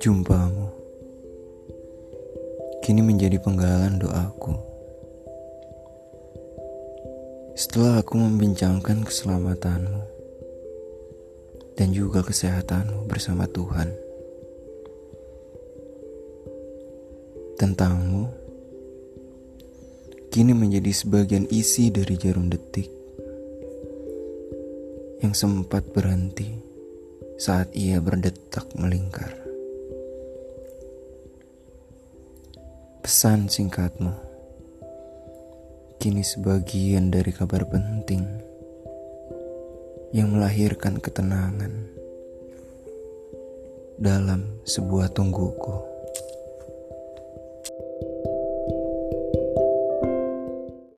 Jumpamu kini menjadi penggalan doaku. Setelah aku membincangkan keselamatanmu dan juga kesehatanmu bersama Tuhan, tentangmu kini menjadi sebagian isi dari jarum detik yang sempat berhenti saat ia berdetak melingkar. Pesan singkatmu kini sebagian dari kabar penting yang melahirkan ketenangan dalam sebuah tungguku.